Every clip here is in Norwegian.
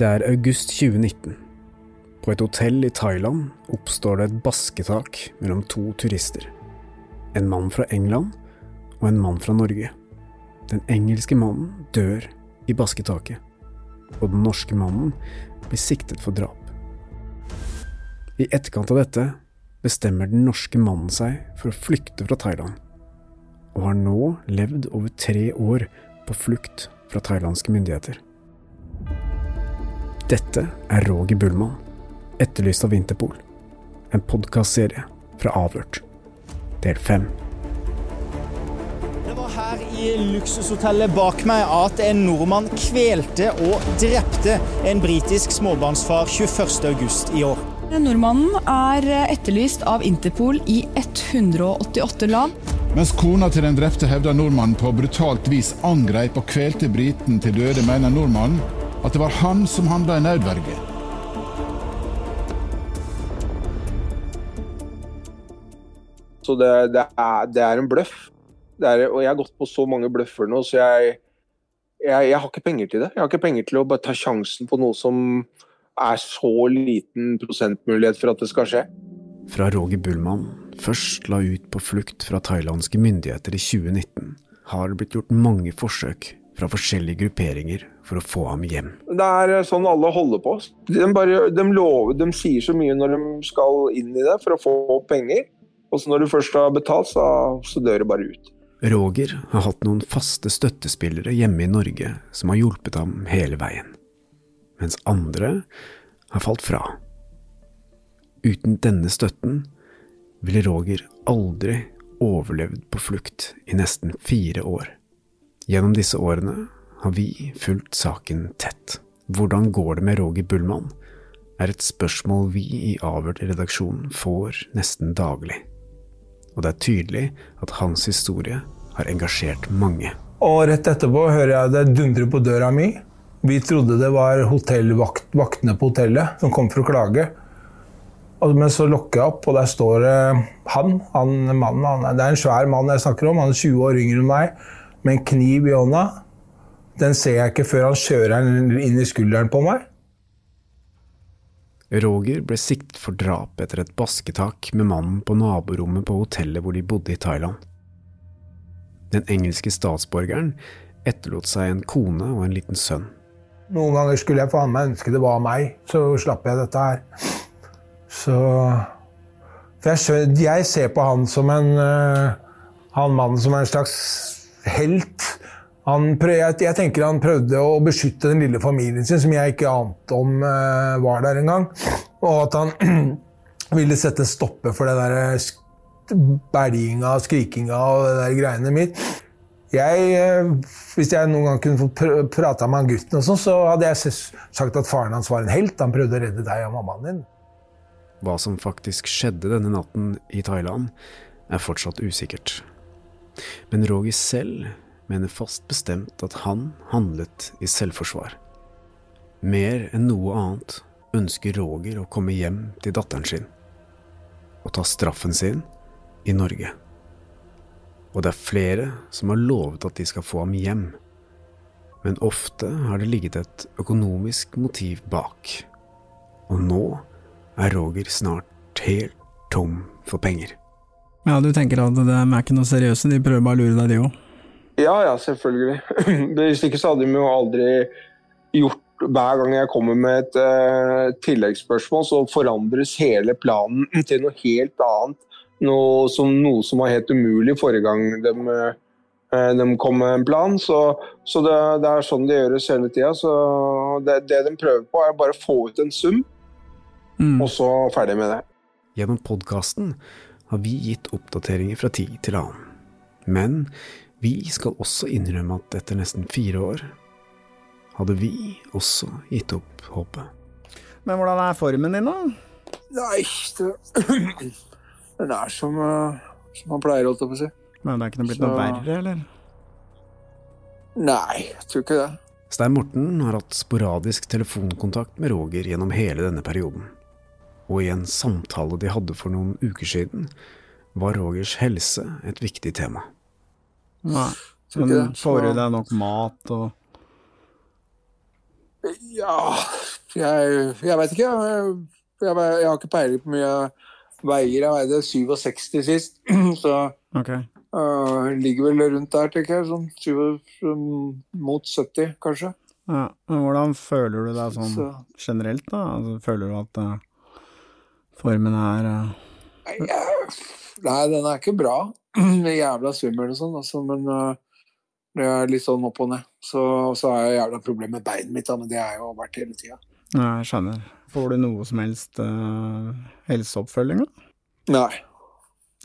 Det er august 2019. På et hotell i Thailand oppstår det et basketak mellom to turister. En mann fra England og en mann fra Norge. Den engelske mannen dør i basketaket, og den norske mannen blir siktet for drap. I etterkant av dette bestemmer den norske mannen seg for å flykte fra Thailand, og har nå levd over tre år på flukt fra thailandske myndigheter. Dette er Roger Bullmann, etterlyst av Interpol. En podkastserie fra Avhørt. Del fem. Det var her i luksushotellet bak meg at en nordmann kvelte og drepte en britisk småbarnsfar 21.8 i år. Nordmannen er etterlyst av Interpol i 188 land. Mens kona til den drepte hevder nordmannen på brutalt vis angrep og kvelte briten til døde, mener nordmannen at det var han som handla i nødverge. Så det, det, er, det er en bløff. Det er, og jeg har gått på så mange bløffer nå, så jeg, jeg, jeg har ikke penger til det. Jeg har ikke penger til å bare ta sjansen på noe som er så liten prosentmulighet for at det skal skje. Fra Roger Bullmann først la ut på flukt fra thailandske myndigheter i 2019, har det blitt gjort mange forsøk fra forskjellige grupperinger for å få ham hjem. Det er sånn alle holder på. De, bare, de, lover, de sier så mye når de skal inn i det for å få penger. Og så når du først har betalt, så, så dør det bare ut. Roger har hatt noen faste støttespillere hjemme i Norge som har hjulpet ham hele veien, mens andre har falt fra. Uten denne støtten ville Roger aldri overlevd på flukt i nesten fire år. Gjennom disse årene har vi fulgt saken tett. Hvordan går det med Roger Bullmann? er et spørsmål vi i Avhørt-redaksjonen får nesten daglig. Og det er tydelig at hans historie har engasjert mange. Og rett etterpå hører jeg det dundre på døra mi. Vi trodde det var hotellvaktene på hotellet som kom for å klage. Men så lukker jeg opp, og der står han, han mannen. Han, det er en svær mann jeg snakker om. Han er 20 år yngre enn meg, med en kniv i hånda. Den ser jeg ikke før han kjører den inn i skulderen på meg. Roger ble siktet for drap etter et basketak med mannen på naborommet på hotellet hvor de bodde i Thailand. Den engelske statsborgeren etterlot seg en kone og en liten sønn. Noen ganger skulle jeg faen meg ønske det var meg, så slapp jeg dette her. Så jeg, jeg ser på han som en Han mannen som en slags helt. Jeg, jeg, tenker han prøvde å beskytte den lille familien sin, som jeg ikke ante om uh, var der engang. Og at han ville sette en stopper for det der berginga, skrikinga og det der greiene mitt. Jeg, uh, hvis jeg noen gang kunne få prata med han gutten, og sånn, så hadde jeg sagt at faren hans var en helt. Han prøvde å redde deg og mammaen din. Hva som faktisk skjedde denne natten i Thailand, er fortsatt usikkert. Men Rogis selv mener fast bestemt at han handlet i selvforsvar. Mer enn noe annet ønsker Roger å komme hjem til datteren sin og ta straffen sin i Norge. Og det er flere som har lovet at de skal få ham hjem, men ofte har det ligget et økonomisk motiv bak. Og nå er Roger snart helt tom for penger. Ja, du tenker at de er ikke noe seriøse, de prøver bare å lure deg, de òg? Ja, ja, selvfølgelig. Hvis ikke så hadde de jo aldri gjort Hver gang jeg kommer med et uh, tilleggsspørsmål, så forandres hele planen til noe helt annet. Noe som, noe som var helt umulig forrige gang de, uh, de kom med en plan. Så, så det, det, er sånn det gjøres hele tida. Så det, det, de prøver på, er bare å få ut en sum, mm. og så ferdig med det. Gjennom podkasten har vi gitt oppdateringer fra tid til annen. Men vi skal også innrømme at etter nesten fire år hadde vi også gitt opp håpet. Men hvordan er formen din, da? Nei, det, den er som, eh, som man pleier, holdt jeg på å si. Men det er ikke noe blitt noe verre, eller? Nei, jeg tror ikke det. Stein Morten har hatt sporadisk telefonkontakt med Roger gjennom hele denne perioden. Og i en samtale de hadde for noen uker siden, var Rogers helse et viktig tema. Nei. Men får du deg nok mat og Ja, jeg, jeg vet ikke. Jeg, jeg, jeg har ikke peiling på mye jeg veier. Jeg veide 67 sist, så okay. uh, ligger vel rundt der, tenker jeg. Sånn 7, sånn mot 70, kanskje. Ja, men hvordan føler du deg sånn Så- generelt, da? Altså, føler du at uh, formen er uh... Nei, den er ikke bra. Jævla svimmel og sånn, altså, men uh, det er litt sånn opp og ned. Så, så er jeg jævla problem med beinet mitt, da, men det har jeg jo vært hele tida. Ja, jeg skjønner. Får du noe som helst uh, helseoppfølging, da? Nei,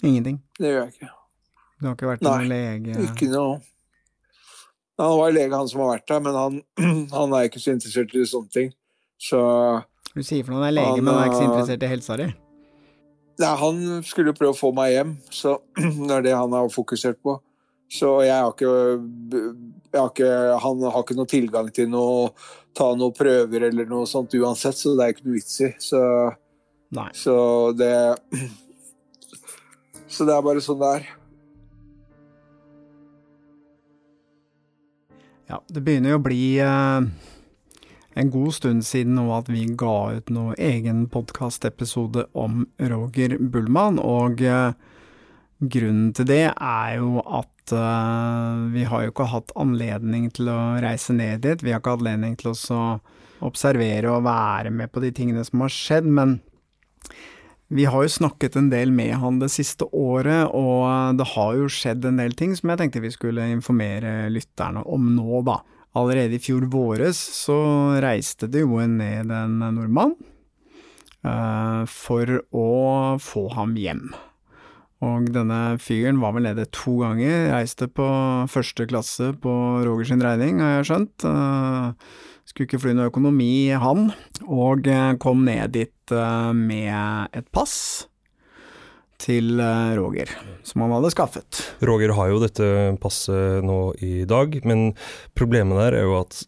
Ingenting? det gjør jeg ikke. Du har ikke vært Nei, noen lege? Ikke noe. Han var lege, han som har vært der, men han, han er ikke så interessert i sånne ting. Så Du sier for noe han er lege, Han, men han er ikke så eh, interessert i helsa di? Nei, han skulle jo prøve å få meg hjem, så det er det han har fokusert på. Så jeg har ikke, jeg har ikke Han har ikke noe tilgang til å ta noen prøver eller noe sånt uansett, så det er ikke noe vits i. Så, så det Så det er bare sånn det er. Ja, det begynner jo å bli eh, en god stund siden nå at vi ga ut noe egen podkastepisode om Roger Bullmann, og eh, grunnen til det er jo at eh, vi har jo ikke hatt anledning til å reise ned dit, vi har ikke hatt anledning til å observere og være med på de tingene som har skjedd, men vi har jo snakket en del med han det siste året, og det har jo skjedd en del ting som jeg tenkte vi skulle informere lytterne om nå, da. Allerede i fjor våres så reiste det jo ned en nordmann eh, for å få ham hjem. Og denne fyren var vel nede to ganger, reiste på første klasse på Roger sin regning, har jeg skjønt. Eh, skulle ikke fly noe økonomi, han, og eh, kom ned dit med et pass til eh, Roger, som han hadde skaffet. Roger har jo dette passet nå i dag, men problemet der er jo at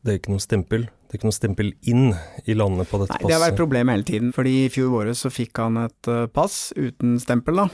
det er ikke noe stempel. Det er ikke noe stempel inn i landet på dette Nei, det har vært passet. problemet hele tiden, fordi i fjor våres så fikk han et eh, pass uten stempel, da.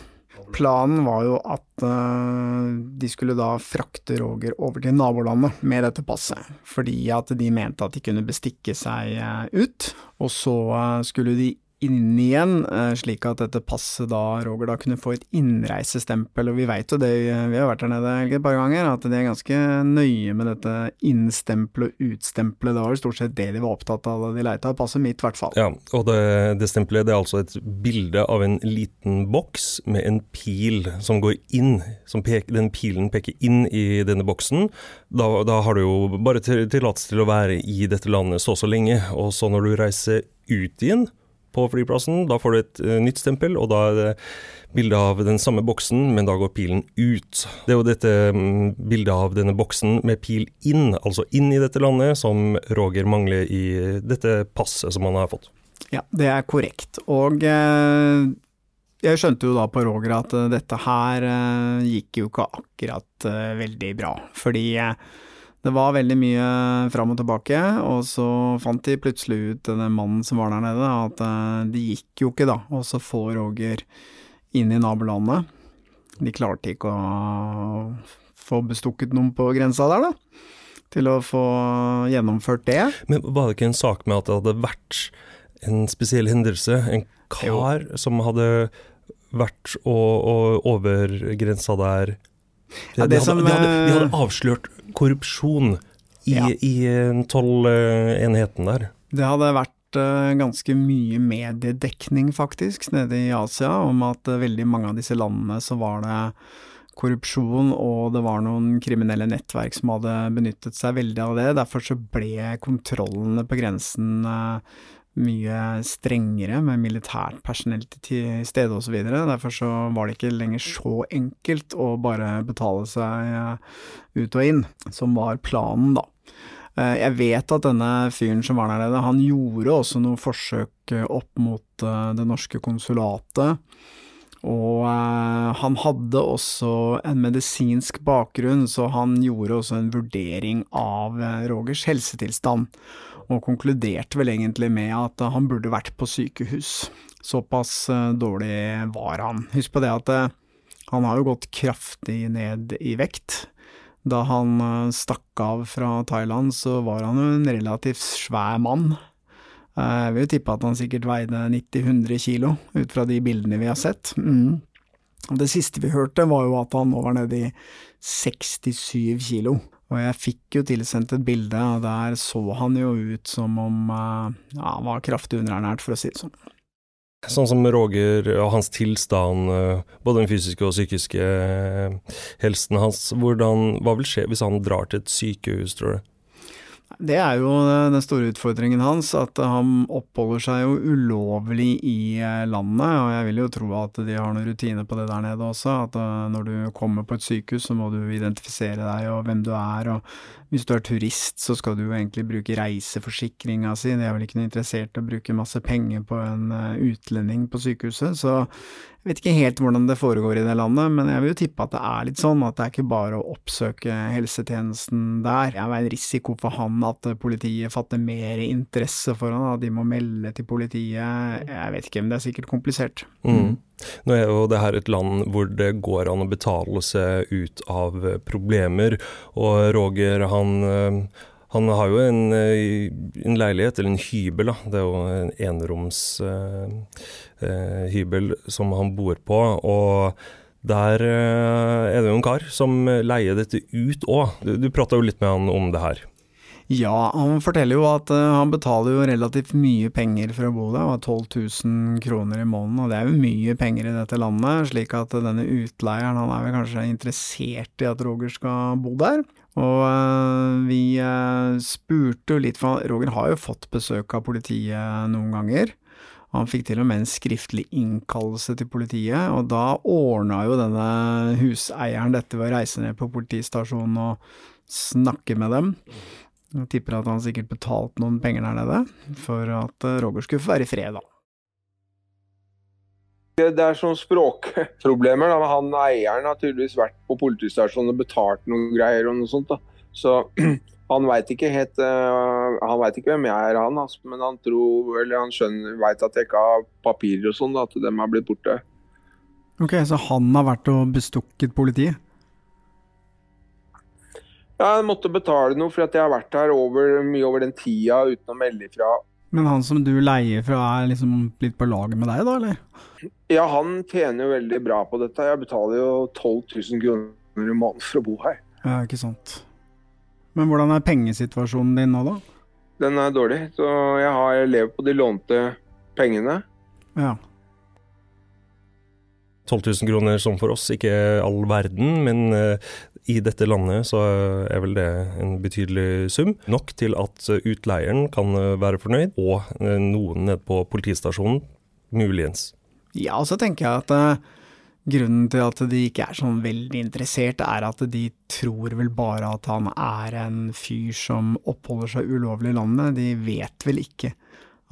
Planen var jo at uh, de skulle da frakte Roger over til nabolandet med dette passet, fordi at de mente at de kunne bestikke seg uh, ut, og så uh, skulle de inn igjen, eh, slik at dette passet da, Roger da kunne få et innreisestempel, og vi veit jo det, vi har vært der nede et par ganger, at de er ganske nøye med dette innstempelet og utstempelet, det var jo stort sett det de var opptatt av da de leita, passet mitt i hvert fall. Ja, og det, det stempelet det er altså et bilde av en liten boks med en pil som går inn, som pek, den pilen peker inn i denne boksen. Da, da har du jo bare til- tillatelse til å være i dette landet så og så lenge, og så når du reiser ut igjen på flyplassen, da får du et eh, nytt stempel, og da er det bilde av den samme boksen, men da går pilen ut. Det er jo dette mm, bildet av denne boksen med pil inn, altså inn i dette landet, som Roger mangler i dette passet som han har fått. Ja, det er korrekt. Og eh, jeg skjønte jo da på Roger at eh, dette her eh, gikk jo ikke akkurat veldig bra. Fordi det var veldig mye fram og tilbake, og så fant de plutselig ut, den mannen som var der nede, at eh, det gikk jo ikke da Og så få Roger inn i nabolandet. De klarte ikke å få bestukket noen på grensa der, da. Til å få gjennomført det. Men var det ikke en sak med at det hadde vært en spesiell hendelse? En kar som hadde vært og, og over grensa der de, Ja, det de, hadde, som, de, hadde, de hadde eh, avslørt korrupsjon i, Ja. i eh, tollenheten der. Det hadde vært eh, ganske mye mediedekning faktisk nede i Asia om at eh, veldig mange av disse landene så var det korrupsjon og det var noen kriminelle nettverk som hadde benyttet seg veldig av det. Derfor så ble kontrollene på grensen eh, mye strengere med militært personell til stede osv. Derfor så var det ikke lenger så enkelt å bare betale seg eh, ut og inn, som var planen, da. Eh, jeg vet at denne fyren som var der nede, han gjorde også noen forsøk eh, opp mot det norske konsulatet. Og han hadde også en medisinsk bakgrunn, så han gjorde også en vurdering av Rogers helsetilstand. Og konkluderte vel egentlig med at han burde vært på sykehus. Såpass dårlig var han. Husk på det at han har jo gått kraftig ned i vekt. Da han eh, stakk av fra Thailand, så var han jo en relativt svær mann. Eh, jeg vil jo tippe at han sikkert veide 90-100 kilo, ut fra de bildene vi har sett. Mm. Det siste vi hørte, var jo at han nå var nede i 67 kilo. Og jeg fikk jo tilsendt et bilde, og der så han jo ut som om eh, ja, han var kraftig underernært, for å si det sånn. Sånn som Roger og hans tilstand, eh, både den fysiske og psykiske eh, helsen hans. Hvordan, hva vil skje hvis han drar til et sykehus, tror du? Det er jo den store utfordringen hans, at han oppholder seg jo ulovlig i eh, landet. Og jeg vil jo tro at de har noen rutiner på det der nede også. At når du kommer på et sykehus, så må du identifisere deg og hvem du er. Og hvis du er turist, så skal du jo egentlig bruke reiseforsikringa si. De er vel ikke noe interessert i å bruke masse penger på en utlending på sykehuset. Så jeg vet ikke helt hvordan det foregår i det landet, men jeg vil jo tippe at det er litt sånn at det er ikke bare å oppsøke helsetjenesten der. Det er en risiko for han at politiet fatter mer interesse for han, at de må melde til politiet. Jeg vet ikke, men det er sikkert komplisert. Mm. Nå er jo det her et land hvor det går an å betale seg ut av problemer, og Roger han han har jo en, eh, en, leilighet, eller en hybel, da. Det er jo en eneromshybel eh, eh, som han bor på. Og der eh, er det jo en kar som leier dette ut òg. Du, du prata jo litt med han om det her. Ja, han forteller jo at uh, han betaler jo relativt mye penger for å bo der, 12 000 kroner i måneden, og det er jo mye penger i dette landet, slik at denne utleieren han er vel kanskje interessert i at Roger skal bo der. Og uh, vi uh, spurte jo litt, for Roger har jo fått besøk av politiet noen ganger. Han fikk til og med en skriftlig innkallelse til politiet, og da ordna jo denne huseieren dette ved å reise ned på politistasjonen og snakke med dem. Jeg tipper at han sikkert betalte noen penger der nede for at eh, Roger skulle få være i fred, da. Det er sånne språkproblemer. Da. Han eieren har tydeligvis vært på politistasjonen og betalt noen greier og noe sånt. Da. Så han veit ikke helt uh, Han veit ikke hvem jeg er, han. Altså. Men han tror, eller han skjønner, veit at jeg ikke har papirer og sånn, at dem har blitt borte. Ok, Så han har vært og bestukket politiet? Ja, jeg måtte betale noe for at jeg har vært her over, mye over den tida uten å melde ifra. Men han som du leier fra er liksom litt på laget med deg, da, eller? Ja, han tjener jo veldig bra på dette. Jeg betaler jo 12 000 kroner i måneden for å bo her. Ja, ikke sant. Men hvordan er pengesituasjonen din nå, da? Den er dårlig. Så jeg har levd på de lånte pengene. Ja. 12 000 kroner som for oss, ikke all verden, men uh, i dette landet så er vel det en betydelig sum. Nok til at utleieren kan være fornøyd, og uh, noen nede på politistasjonen muligens. Ja, og så tenker jeg at grunnen til at de ikke er sånn veldig interessert, er at de tror vel bare at han er en fyr som oppholder seg ulovlig i landet. De vet vel ikke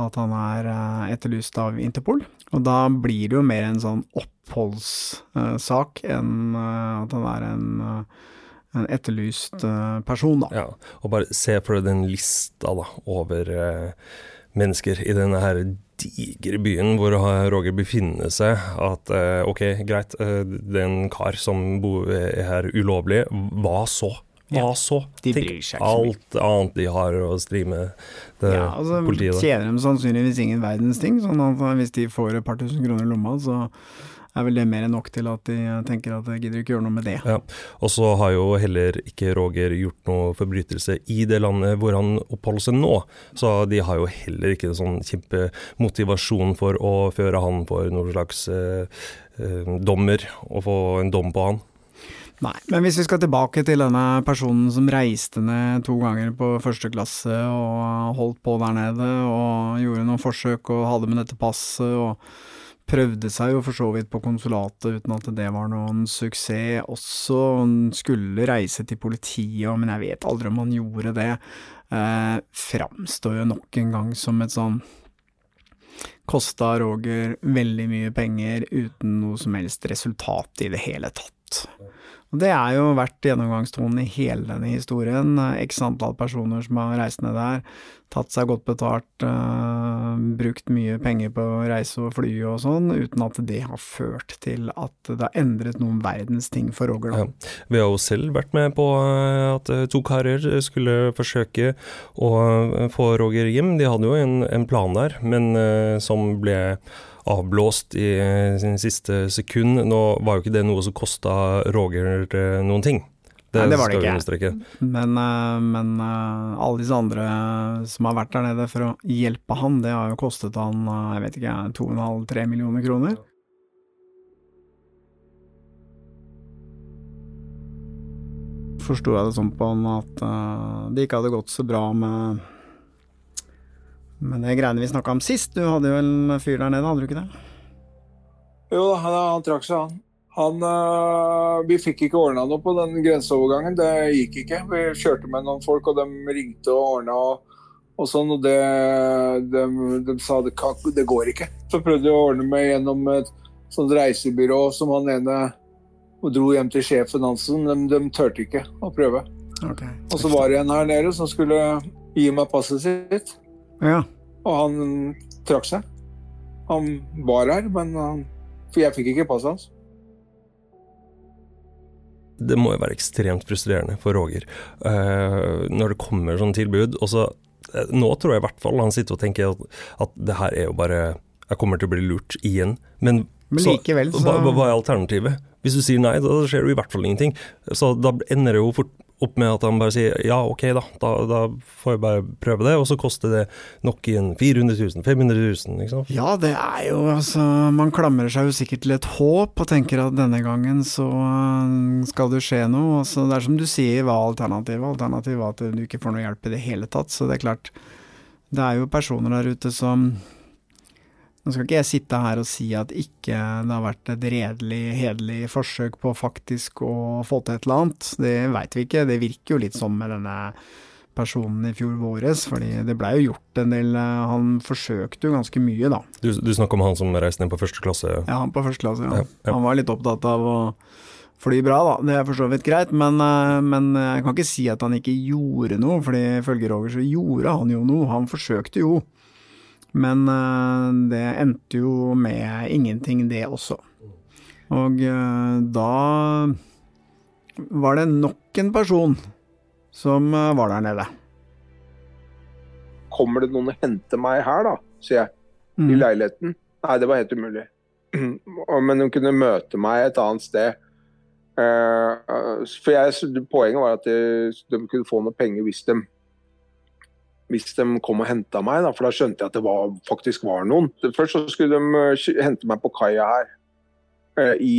at han er etterlyst av Interpol. Og da blir det jo mer en sånn oppholdssak enn eh, at han er en, eh, en etterlyst eh, person, da. Ja, og bare se for deg den lista da, over mennesker i denne her digre byen hvor Roger befinner seg, at ok, greit, det er en kar som bor her ulovlig, hva så? Hva ja, så? De bryr seg ikke alt annet de har å stri med, det ja, altså, politiet. Tjener dem sannsynligvis ingen verdens ting, sånn at hvis de får et par tusen kroner i lomma, så er vel det mer enn nok til at de tenker at de gidder ikke gjøre noe med det. Ja, Og så har jo heller ikke Roger gjort noe forbrytelse i det landet hvor han oppholder seg nå, så de har jo heller ikke en sånn kjempemotivasjon for å føre han for noen slags eh, eh, dommer, og få en dom på han. Nei, men hvis vi skal tilbake til denne personen som reiste ned to ganger på første klasse og holdt på der nede og gjorde noen forsøk og hadde med dette passet og prøvde seg jo for så vidt på konsulatet uten at det var noen suksess også. Han skulle reise til politiet, men jeg vet aldri om han gjorde det. eh, framstår jo nok en gang som et sånn Kosta Roger veldig mye penger uten noe som helst resultat i det hele tatt. Og Det er jo vært gjennomgangstonen i hele denne historien. X antall personer som har reist ned der, tatt seg godt betalt, uh, brukt mye penger på reise og fly og sånn, uten at det har ført til at det har endret noen verdens ting for Roger. Ja. Vi har jo selv vært med på eh, at eh, to karer skulle forsøke å få Roger hjem. De hadde jo en, en plan der, men uh, som ble avblåst i sin siste sekund. Nå var jo ikke det noe som kosta Roger noen ting. Det, Nei, det var det ikke. Men, men, alle disse andre som har vært der nede for å hjelpe han, det har jo kostet han jeg vet ikke, 2,5-3 millioner kroner. Forsto jeg det sånn på han at det ikke hadde gått så bra med men det greiene vi snakka om sist, du hadde jo en fyr der nede, hadde du ikke det? Jo da, han, han trakk seg, han. han øh, vi fikk ikke ordna noe på den grenseovergangen. Det gikk ikke. Vi kjørte med noen folk, og de ringte og ordna og, og sånn. Og det, de, de sa det, det går ikke. Så prøvde vi å ordne meg gjennom et sånt reisebyrå som han ene og dro hjem til sjefen hans. De, de turte ikke å prøve. Okay. Og så var det en her nede som skulle gi meg passet sitt. Ja. Og han trakk seg. Han var her, men han, for jeg fikk ikke passet hans. Det må jo være ekstremt frustrerende for Roger uh, når det kommer sånne tilbud. Og så, uh, nå tror jeg i hvert fall han sitter og tenker at, at, det her er jo bare Jeg kommer til å bli lurt igjen. Men, men likevel, så, hva, hva er alternativet? Hvis du sier nei, da skjer det i hvert fall ingenting. Så da ender det jo fort opp med at han bare sier ja, ok da, da, da får jeg bare prøve det, og så koster det nok igjen 400 000, 500 000, ikke sant? Ja, det er jo altså Man klamrer seg jo sikkert til et håp og tenker at denne gangen så øh, skal det skje noe. Altså, det er som du sier, hva er alternativet? Alternativet er at du ikke får noe hjelp i det hele tatt. Så det er klart, det er jo personer der ute som nå skal ikke jeg sitte her og si at ikke det har vært et redelig, hederlig forsøk på faktisk å få til et eller annet. Det veit vi ikke. Det virker jo litt sånn med denne personen i fjor våres, fordi det blei jo gjort en del Han forsøkte jo ganske mye, da. Du, du snakker om han som reiste ned på første klasse? Ja, han på første klasse, ja. ja, ja. Han var litt opptatt av å fly bra, da. Det er for så vidt greit, men, eh, men, jeg kan ikke si at han ikke gjorde noe, fordi ifølge Roger så gjorde han jo noe. Han forsøkte jo. Men uh, det endte jo med ingenting, det også. Og uh, da var det nok en person som uh, var der nede. Kommer det noen og henter meg her, da, sier jeg. Mm. I leiligheten. Nei, det var helt umulig. Men de kunne møte meg et annet sted. for jeg, Poenget var at de, de kunne få noe penger hvis de hvis de kom og henta meg, da, for da skjønte jeg at det var, faktisk var noen. Først så skulle de uh, hente meg på kaia her. Uh, i,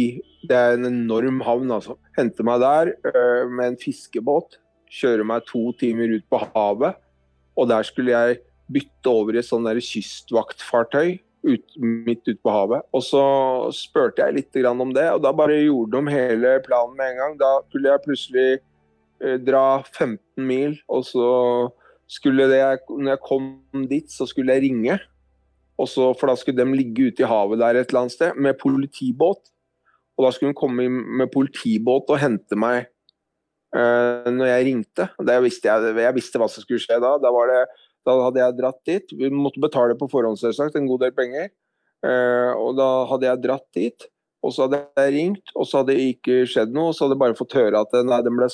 det er en enorm havn, altså. Hente meg der uh, med en fiskebåt. Kjøre meg to timer ut på havet. Og der skulle jeg bytte over i et sånn kystvaktfartøy ut, midt ute på havet. Og så spurte jeg litt om det, og da bare gjorde de hele planen med en gang. Da skulle jeg plutselig dra 15 mil, og så skulle det, når jeg kom dit, så skulle jeg ringe. Også, for da skulle de ligge ute i havet der et eller annet sted med politibåt. Og da skulle de komme med politibåt og hente meg uh, når jeg ringte. da visste jeg, jeg, visste hva som skulle skje da. Da, det, da, hadde jeg dratt dit. Vi måtte betale på forhånd, selvsagt, en god del penger. Uh, og da hadde jeg dratt dit. Og så hadde jeg ringt, og så hadde det ikke skjedd noe. Og så hadde jeg bare fått høre at nei, den ble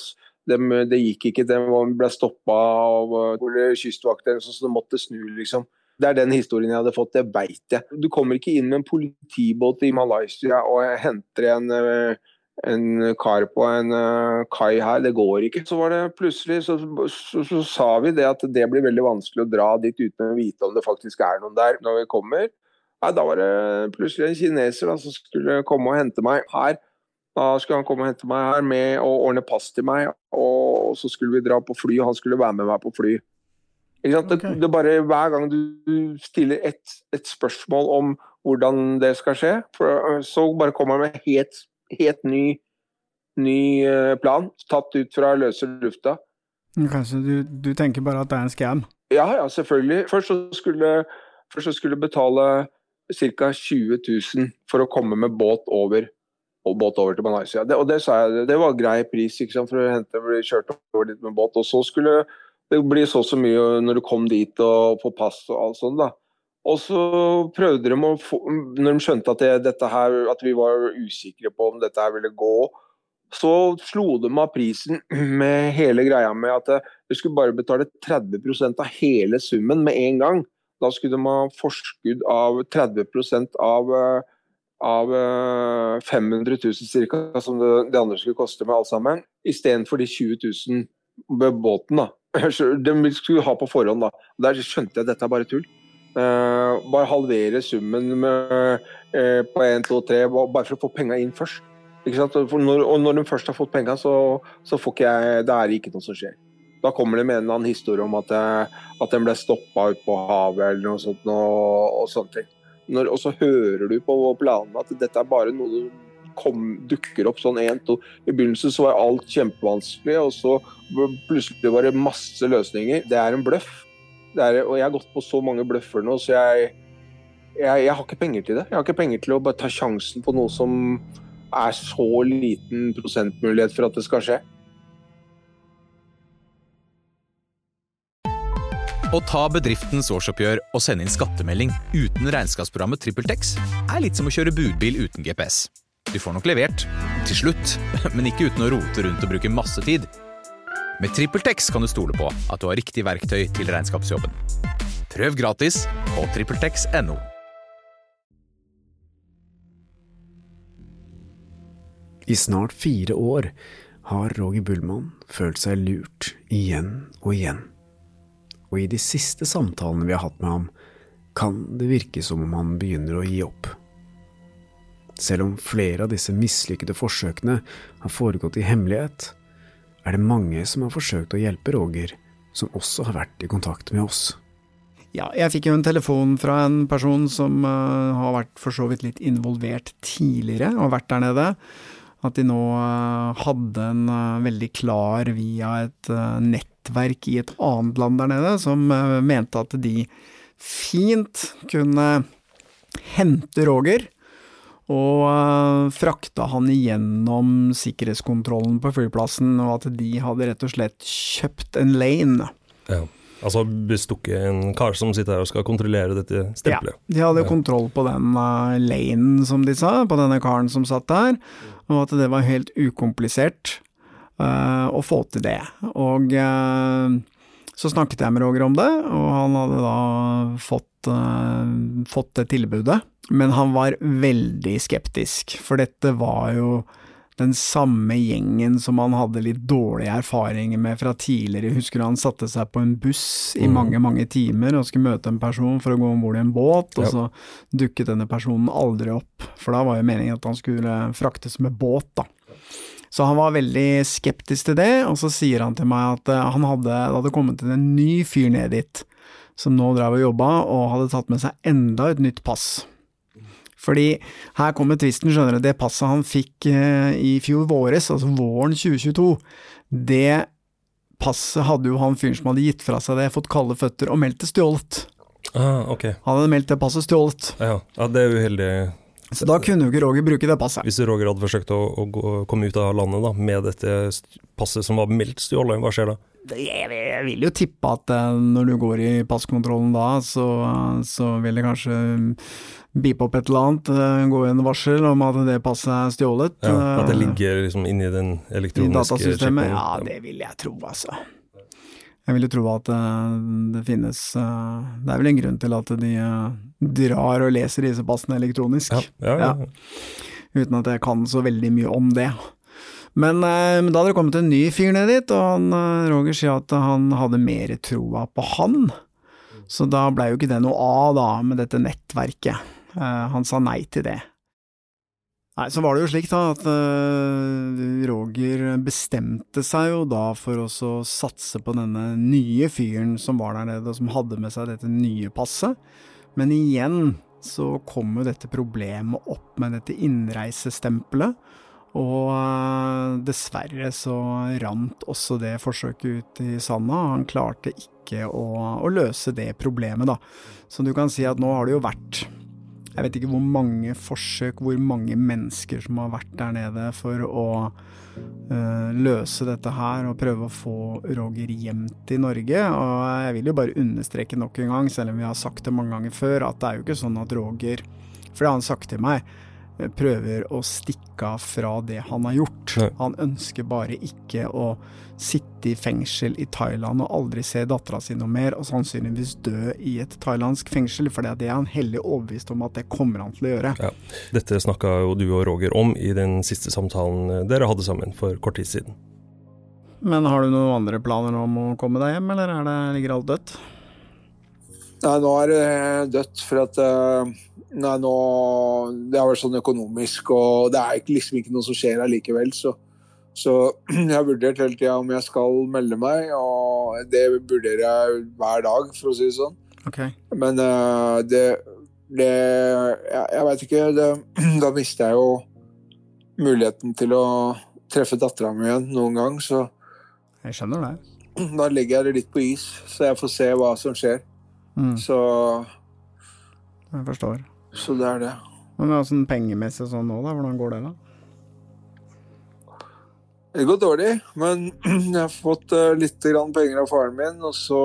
de, det gikk ikke. De ble stoppa av uh, kystvakter, så de måtte snu, liksom. Det er den historien jeg hadde fått, det veit jeg. Du kommer ikke inn med en politibåt i Malaysia og henter en, uh, en kar på en uh, kai her. Det går ikke. Så var det plutselig så, så, så, sa vi det at det blir veldig vanskelig å dra dit uten å vite om det faktisk er noen der når vi kommer. Nei, da var det plutselig en kineser da, som skulle komme og hente meg her. Da skulle han komme og hente meg her med å ordne pass til meg, og så skulle vi dra på fly, og han skulle være med meg på fly. Det, okay. det, bare Hver gang du stiller et, et, spørsmål om hvordan det skal skje, for, så bare kommer han med helt, helt ny, ny eh, plan, tatt ut fra løse lufta. Kanskje du, du tenker bare at det er en scam? Ja, ja, selvfølgelig. Først så skulle, først så skulle betale ca. 20 000 for å komme med båt over, og båt over til Malaysia. Det, og det sa jeg, det var grei pris sant, for å hente, bli kjørt over dit med båt. Og så skulle det bli så og så mye når du kom dit og på pass og alt sånt. da. Og så prøvde de å få Når de skjønte at, det, her, at vi var usikre på om dette her ville gå, så slo de av prisen med hele greia med at du skulle bare betale 30% av hele summen med en gang. Da skulle de ha forskudd av 30% av, av 500 000 ca., som det, andre skulle koste med alt sammen, istedenfor de 20 000 med båten. da. De skulle ha på forhånd. da. Der skjønte jeg at dette er bare tull. Uh, bare halvere summen med, uh, på 1, 2, 3, bare for å få penga inn først. Når, og når de først har fått penga, så, så får ikke jeg Det er ikke noe som skjer. Da kommer det med en eller annen historie om at, eh, at den ble stoppa ute på havet eller noe sånt. Og, og sånne ting. Når, og så hører du på planene at dette er bare noe som dukker opp sånn én, to I begynnelsen så var alt kjempevanskelig, og så plutselig var det masse løsninger. Det er en bløff. Er, og jeg har gått på så mange bløffer nå, så jeg, jeg, jeg har ikke penger til det. Jeg har ikke penger til å bare ta sjansen på noe som er så liten prosentmulighet for at det skal skje. Å ta bedriftens årsoppgjør og sende inn skattemelding uten regnskapsprogrammet TrippelTex er litt som å kjøre budbil uten GPS. Du får nok levert, til slutt, men ikke uten å rote rundt og bruke masse tid. Med TrippelTex kan du stole på at du har riktig verktøy til regnskapsjobben. Prøv gratis på TrippelTex.no. I snart fire år har Roger Bullmann følt seg lurt igjen og igjen. Og i de siste samtalene vi har hatt med ham, kan det virke som om han begynner å gi opp. Selv om flere av disse mislykkede forsøkene har foregått i hemmelighet, er det mange som har forsøkt å hjelpe Roger, som også har vært i kontakt med oss. Ja, jeg fikk jo en telefon fra en person som uh, har vært for så vidt litt involvert tidligere, og vært der nede. At de nå uh, hadde en uh, veldig klar via et nettverk i et annet land der nede, som mente at de fint kunne hente Roger og uh, frakta han igjennom sikkerhetskontrollen på flyplassen, og at de hadde rett og slett kjøpt en lane. Ja. Altså bestukket en kar som sitter her og skal kontrollere dette stempelet. Ja, de hadde ja. kontroll på den uh, lanen, som de sa, på denne karen som satt der, og at det var helt ukomplisert å få til det. Og uh, så snakket jeg med Roger om det, og han hadde da fått, fått det tilbudet. Men han var veldig skeptisk, for dette var jo den samme gjengen som han hadde litt dårlige erfaringer med fra tidligere. Husker han satte seg på en buss i mm. mange, mange timer og skulle møte en person for å gå om bord i en båt, og så dukket denne personen aldri opp. For da var jo meningen at han skulle fraktes med båt, da. Så han var veldig skeptisk til det, og så sier han til meg at eh, han hadde, det hadde kommet en ny fyr ned dit, som nå drev og jobba, og hadde tatt med seg enda et nytt pass. Fordi her kommer tvisten, skjønner du. Det passet han fikk eh, i fjor våres, altså våren 2022, det passet hadde jo han fyren som hadde gitt fra seg det, fått kalde føtter og meldt det stjålet. Ah, okay. Han hadde meldt det passet stjålet. Ja, ja det er uheldig. Så da kunne jo ikke Roger bruke det passet. Hvis Roger hadde forsøkt å, å å komme ut av landet da, med dette passet som var meldt stjålet, hva skjer da? Jeg vil jo tippe at eh, når du går i passkontrollen da, så, så vil det kanskje beepe opp et eller annet, gå gå en varsel om at det passet er stjålet. Ja, At det eh, ligger liksom inni den elektroniske I datasystemet? Ja, det vil jeg tro, altså. Jeg vil jo tro at eh, det finnes Det er vel en grunn til at de drar og leser disse passene elektronisk. Ja, ja, ja. Uten at jeg kan så veldig mye om det. Men, men da hadde det kommet en ny fyr ned dit, og han, Roger sier at han hadde mer troa på han. Så da blei jo ikke det noe av, da, med dette nettverket. Eh, han sa nei til det. Nei, så var det jo slik da at uh, Roger bestemte seg jo da for å satse på denne nye fyren som var der nede, og som hadde med seg dette nye passet. Men igjen så kom jo dette problemet opp med dette innreisestempelet, Og eh, dessverre så rant også det forsøket ut i sanda. Han klarte ikke å, å, løse det problemet, da. Så du kan si at nå har det jo vært Jeg vet ikke hvor mange forsøk, hvor mange mennesker som har vært der nede for å uh, løse dette her og prøve å få Roger hjem til Norge. Og jeg vil jo bare understreke nok en gang, selv om vi har sagt det mange ganger før, at det er jo ikke sånn at Roger For det har han sagt til meg prøver å stikke av fra det han har gjort. Nei. Han ønsker bare ikke å sitte i fengsel i Thailand og aldri se dattera si noe mer, og sannsynligvis dø i et thailandsk fengsel, for det er han hellig overbevist om at det kommer han til å gjøre. Ja. Dette snakka jo du og Roger om i den siste samtalen dere hadde sammen for kort tid siden. Men har du noen andre planer om å komme deg hjem, eller det, ligger alt dødt? Nei, nå er det dødt, for at uh Nei, nå, Det har vært sånn økonomisk, og det er liksom ikke noe som skjer allikevel. Så, så jeg har vurdert hele tida om jeg skal melde meg, og det vurderer jeg hver dag, for å si det sånn. Okay. Men uh, det, det Jeg, jeg veit ikke. Det, da mister jeg jo muligheten til å treffe dattera mi igjen noen gang, så Jeg skjønner det. Da legger jeg det litt på is, så jeg får se hva som skjer. Mm. Så Jeg forstår. Så det er det. Men sånn pengemessig sånn nå, da? Hvordan går det, da? Det går dårlig, men jeg har fått uh, litt penger av faren min. Og så,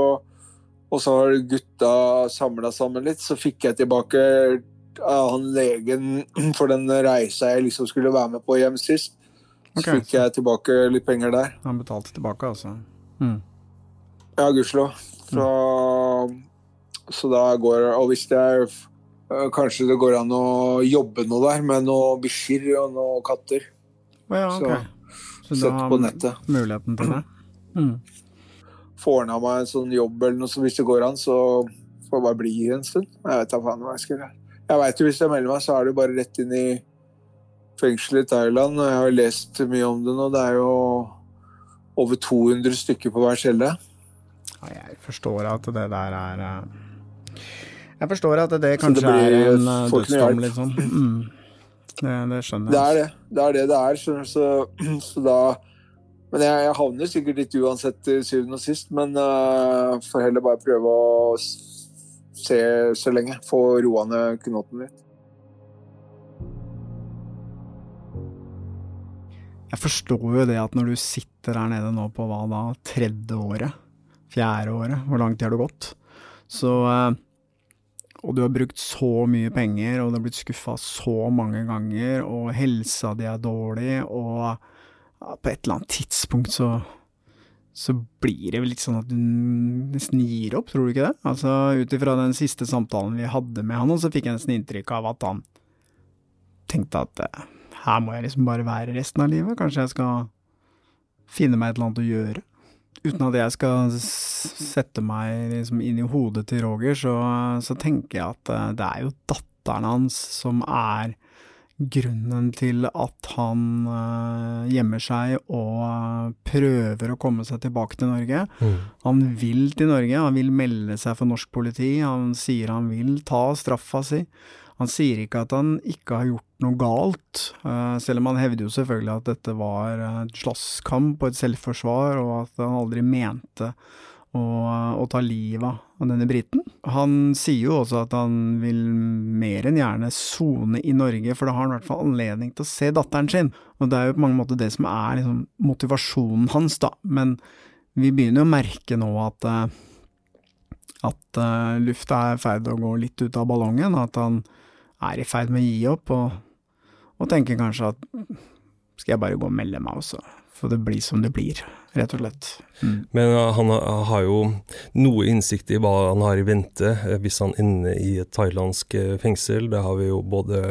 og så har gutta samla sammen litt. Så fikk jeg tilbake av han legen for den reisa jeg liksom skulle være med på hjem sist. Så okay. fikk jeg tilbake litt penger der. Han betalte tilbake, altså? Mm. Ja, gudskjelov. Så, mm. så da går Og hvis jeg Eh, kanskje det går an å jobbe noe der med noen bikkjer og noen katter. Ja, okay. Så, så sett på nettet. Muligheten til det? Mm. Får ordna meg en sånn jobb eller noe, så hvis det går an, så får jeg bare bli en stund. Jeg vet da faen hva jeg skal gjøre. Jeg veit jo hvis jeg melder meg, så er det bare rett inn i fengselet i Thailand. Og jeg har lest mye om det nå. Det er jo over 200 stykker på hver celle. Jeg forstår at det der er uh jeg forstår at det kanskje det er en uh, dødsdom, liksom. Mm. Det, det, skjønner jeg. Det er det. Det er det det er. Så, så, så da Men jeg, jeg, havner sikkert litt uansett til syvende og sist, men uh, får heller bare prøve å se så lenge. Få roa ned knoten litt. Jeg forstår jo det at når du sitter her nede nå på hva da, tredje året, fjerde året, hvor lang tid har du gått, så uh, og du har brukt så mye penger, og du har blitt skuffa så mange ganger, og helsa di er dårlig, og på et eller annet tidspunkt så så blir det vel litt sånn at du nesten gir opp, tror du ikke det? Altså, ut ifra den siste samtalen vi hadde med han, så fikk jeg nesten inntrykk av at han tenkte at eh, her må jeg liksom bare være resten av livet, kanskje jeg skal finne meg et eller annet å gjøre uten at jeg skal sette meg liksom inn i hodet til Roger, så, så, tenker jeg at eh, det er jo datteren hans som er grunnen til at han uh, gjemmer seg og prøver å komme seg tilbake til Norge. Mm. Han vil til Norge, han vil melde seg for norsk politi, han sier han vil ta straffa si. Han sier ikke at han ikke har gjort noe galt, eh, selv om han hevder jo selvfølgelig at dette var et slåsskamp og et selvforsvar, og at han aldri mente å, å ta livet av denne briten. Han sier jo også at han vil mer enn gjerne sone i Norge, for da har han i hvert fall anledning til å se datteren sin, og det er jo på mange måter det som er liksom motivasjonen hans, da, men vi begynner jo å merke nå at eh, at lufta er i ferd med å gå litt ut av ballongen, at han er i ferd med å gi opp, og, og tenker kanskje at skal jeg bare gå og melde meg også, for det blir som det blir, rett og slett. Mm. Men uh, han har jo noe innsikt i hva han har i vente eh, hvis han ender i et thailandsk eh, fengsel. Det har vi jo både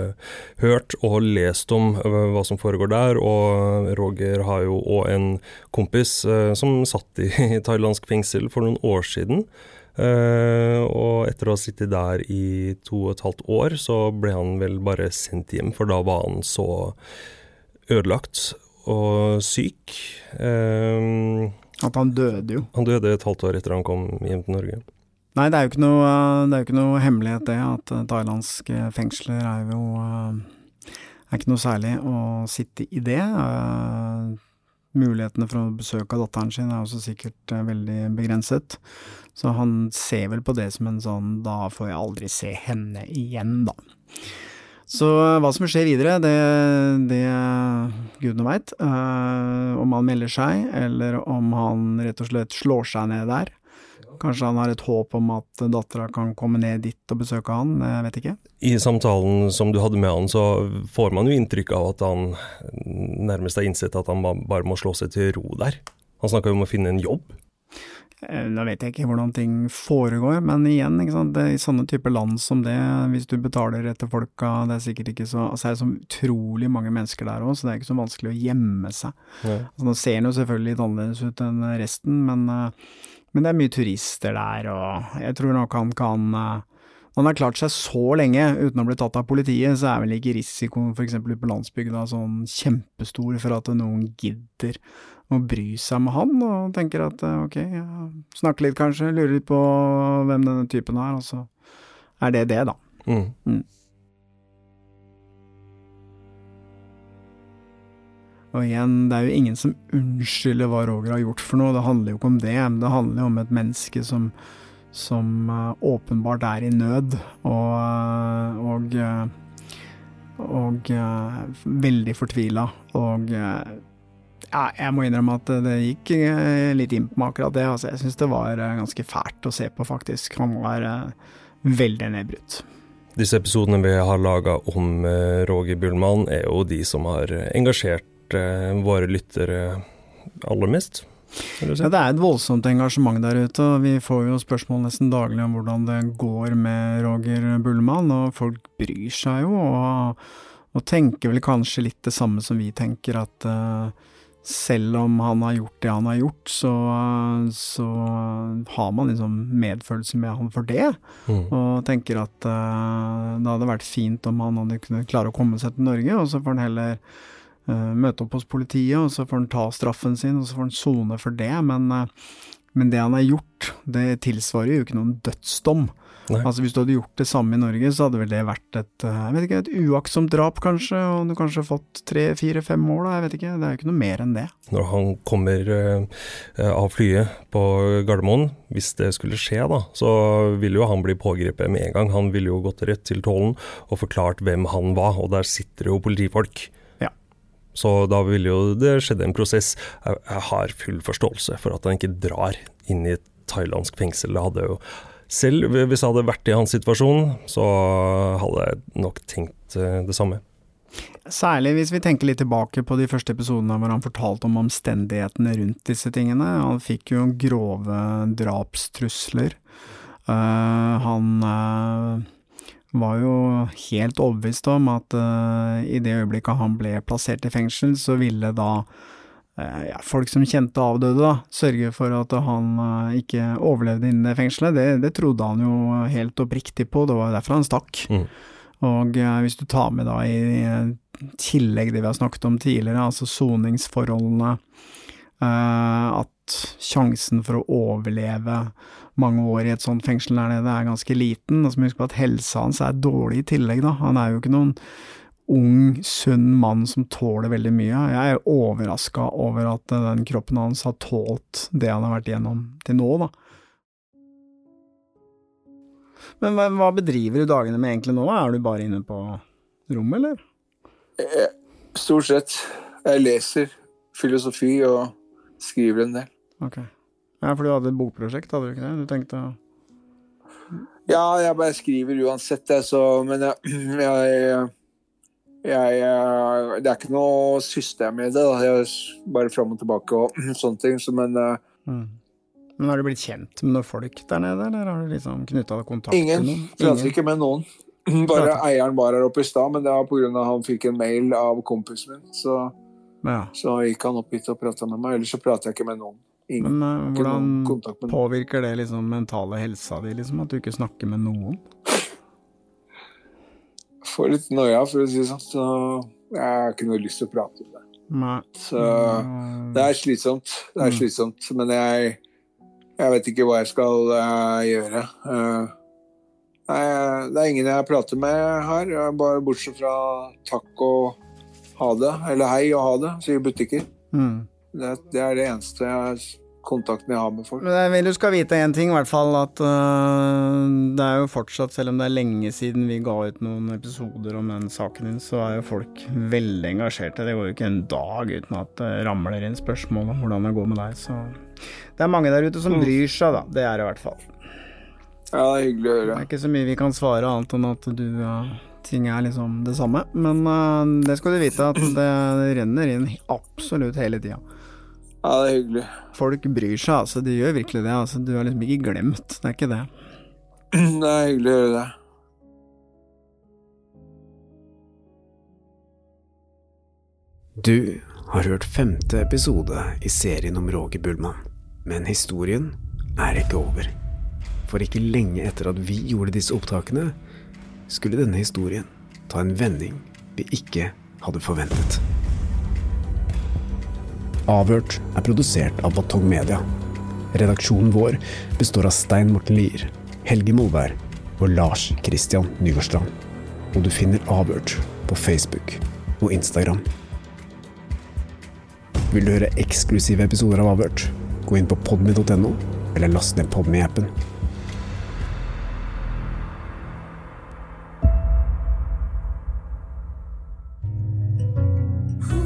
hørt og lest om hva som foregår der, og Roger har jo òg en kompis som satt i thailandsk fengsel for noen år siden. Uh, og etter å ha sittet der i to og et halvt år, så ble han vel bare sendt hjem, for da var han så ødelagt og syk. Uh, At han døde jo. Han døde et halvt år etter han kom hjem til Norge. Nei, det er jo ikke noe, det er jo ikke noe hemmelighet det, at thailandske fengsler er jo er ikke noe særlig å sitte i det. Mulighetene for å besøke datteren sin er også sikkert uh, veldig begrenset. Så han ser vel på det som en sånn da får jeg aldri se henne igjen, da. Så hva som skjer videre, det, det gudene veit. Uh, om han melder seg, eller om han rett og slett slår seg ned der. Kanskje han har et håp om at dattera kan komme ned dit og besøke han, jeg vet ikke. I samtalen som du hadde med han, så får man jo inntrykk av at han nærmest har innsett at han bare må slå seg til ro der. Han snakka jo om å finne en jobb. Eh, da vet jeg ikke hvordan ting foregår, men igjen, i sånne typer land som det, hvis du betaler etter folka, det er sikkert ikke så altså er det så utrolig mange mennesker der òg, så det er ikke så vanskelig å gjemme seg. Ja. Altså, nå ser den jo selvfølgelig litt annerledes ut enn resten, men uh, men det er mye turister der, og jeg tror nok han kan Når eh, han har klart seg så lenge uten å bli tatt av politiet, så er vel ikke risikoen f.eks. på landsbygda sånn kjempestor for at noen gidder å bry seg med han, og tenker at eh, ok, ja, snakke litt kanskje, lurer litt på hvem denne typen er, og så er det det, da. Mm. Mm. Og igjen, det er jo ingen som unnskylder hva Roger har gjort for noe, det handler jo ikke om det. Men det handler jo om et menneske som, som uh, åpenbart er i nød, og, uh, og, uh, og veldig fortvila. Og ja, jeg må innrømme at det gikk litt inn på meg akkurat det. Altså, jeg syns det var ganske fælt å se på, faktisk. Han var veldig nedbrutt. Disse episodene vi har laga om Roger Bullmann, er jo de som har engasjert Eh, våre lyttere aller mest? Si. Ja, det er et voldsomt engasjement der ute, og vi får jo spørsmål nesten daglig om hvordan det går med Roger Bullmann, og folk bryr seg jo, og, og tenker vel kanskje litt det samme som vi tenker, at uh, selv om han har gjort det han har gjort, så, så har man liksom medfølelse med han for det. Mm. Og tenker at uh, det hadde vært fint om han hadde kunnet klare å komme seg til Norge, og så får han heller møte opp hos politiet, og så får han ta straffen sin, og så får han sone for det. Men, uh, men, det han har gjort, det tilsvarer jo ikke noen dødsdom. Nei. Altså Hvis du hadde gjort det samme i Norge, så hadde vel det vært et eh, jeg vet ikke, et uaktsomt drap, kanskje, og du kanskje fått tre, fire, fem år, da, jeg vet ikke. Det er jo ikke noe mer enn det. Når han kommer av flyet på Gardermoen, hvis det skulle skje, da, så ville jo han bli pågrepet med en gang. Han ville jo gått rett til tollen og forklart hvem han var, og der sitter jo politifolk. Så da ville jo det skjedde en prosess. Jeg, har full forståelse for at han ikke drar inn i et thailandsk fengsel. Det hadde jo selv hvis jeg hadde vært i hans situasjon, så hadde jeg nok tenkt eh, det samme. Særlig hvis vi tenker litt tilbake på de første episodene hvor han fortalte om omstendighetene rundt disse tingene. Han fikk jo grove drapstrusler. Uh, han uh, var jo helt overbevist om at uh, i det øyeblikket han ble plassert i fengsel, så ville da uh, ja, folk som kjente avdøde, da, sørge for at han uh, ikke overlevde innen det fengselet. Det, det, trodde han jo helt oppriktig på, det var derfor han stakk. Mm. Og hvis du tar med da i tillegg det vi har snakket om tidligere, altså soningsforholdene, at sjansen for å overleve mange år i et sånt fengsel der nede er ganske liten. Og så må vi huske på at helsa hans er dårlig i tillegg, da. Han er jo ikke noen ung, sunn mann som tåler veldig mye. Jeg er overraska over at den kroppen hans har tålt det han har vært igjennom til nå, da. Men hva bedriver du dagene med egentlig nå? Er du bare inne på rommet, eller? Eh, stort sett. Jeg leser filosofi og skriver en del. Ok. Ja, For du hadde et bokprosjekt, hadde du ikke det? Du tenkte å Ja, jeg bare skriver uansett, jeg, så Men jeg, jeg, jeg, Det er ikke noe system i det. da, jeg Bare fram og tilbake og sånne ting. Så, men eh, mm. Men Har du blitt kjent med noen folk der nede, eller har du liksom knytta kontakt Ingen. med noen? Prater ikke med noen. Bare Prater. eieren var her oppe i stad, men det var pga. han fikk en mail av kompisen min. Så, ja. så gikk han opp hit og prata med meg. Ellers så prater jeg ikke med noen. Ingen, Men uh, hvordan påvirker det liksom mentale helsa di, liksom, at du ikke snakker med noen? Får litt noia, for å si det sånn. Så jeg har ikke noe lyst til å prate om det. Nei. Så det er slitsomt. Det er mm. slitsomt. Men jeg, jeg vet ikke hva jeg skal uh, gjøre. Uh, nei, det er ingen jeg prater med her, bare bortsett fra takk og ha det, eller hei og ha det, sier butikker. Mm. Det, det er det eneste jeg, kontakten jeg har med folk. Men jeg vil du skal vite én ting, i hvert fall. At uh, det er jo fortsatt, selv om det er lenge siden vi ga ut noen episoder om den saken din, så er jo folk veldig engasjerte. Det går jo ikke en dag uten at det ramler inn spørsmål om hvordan det går med deg. Så det er mange der ute som bryr seg, da. Det er det i hvert fall. Ja, det er hyggelig å høre. Det er ikke så mye vi kan svare annet enn at du ja, ting er liksom det samme. Men øh, det skal du vite at det, det renner inn absolutt hele tida. Ja, det er hyggelig. Folk bryr seg, altså. De gjør virkelig det. Altså. Du er liksom ikke glemt. Det er ikke det. Det er hyggelig å høre det. Du har hørt femte episode i serien om Roger Bullmann. Men historien er ikke over. For ikke lenge etter at vi gjorde disse opptakene, skulle denne historien ta en vending vi ikke hadde forventet. Avhørt er produsert av Batong Media. Redaksjonen vår består av Stein Morten Lier, Helge Molberg og Lars Christian Nygårdstrand. Og du finner Avhørt på Facebook og Instagram. Vil du høre eksklusive episoder av Avhørt? Gå inn på podmy.no, eller last ned Podme-appen.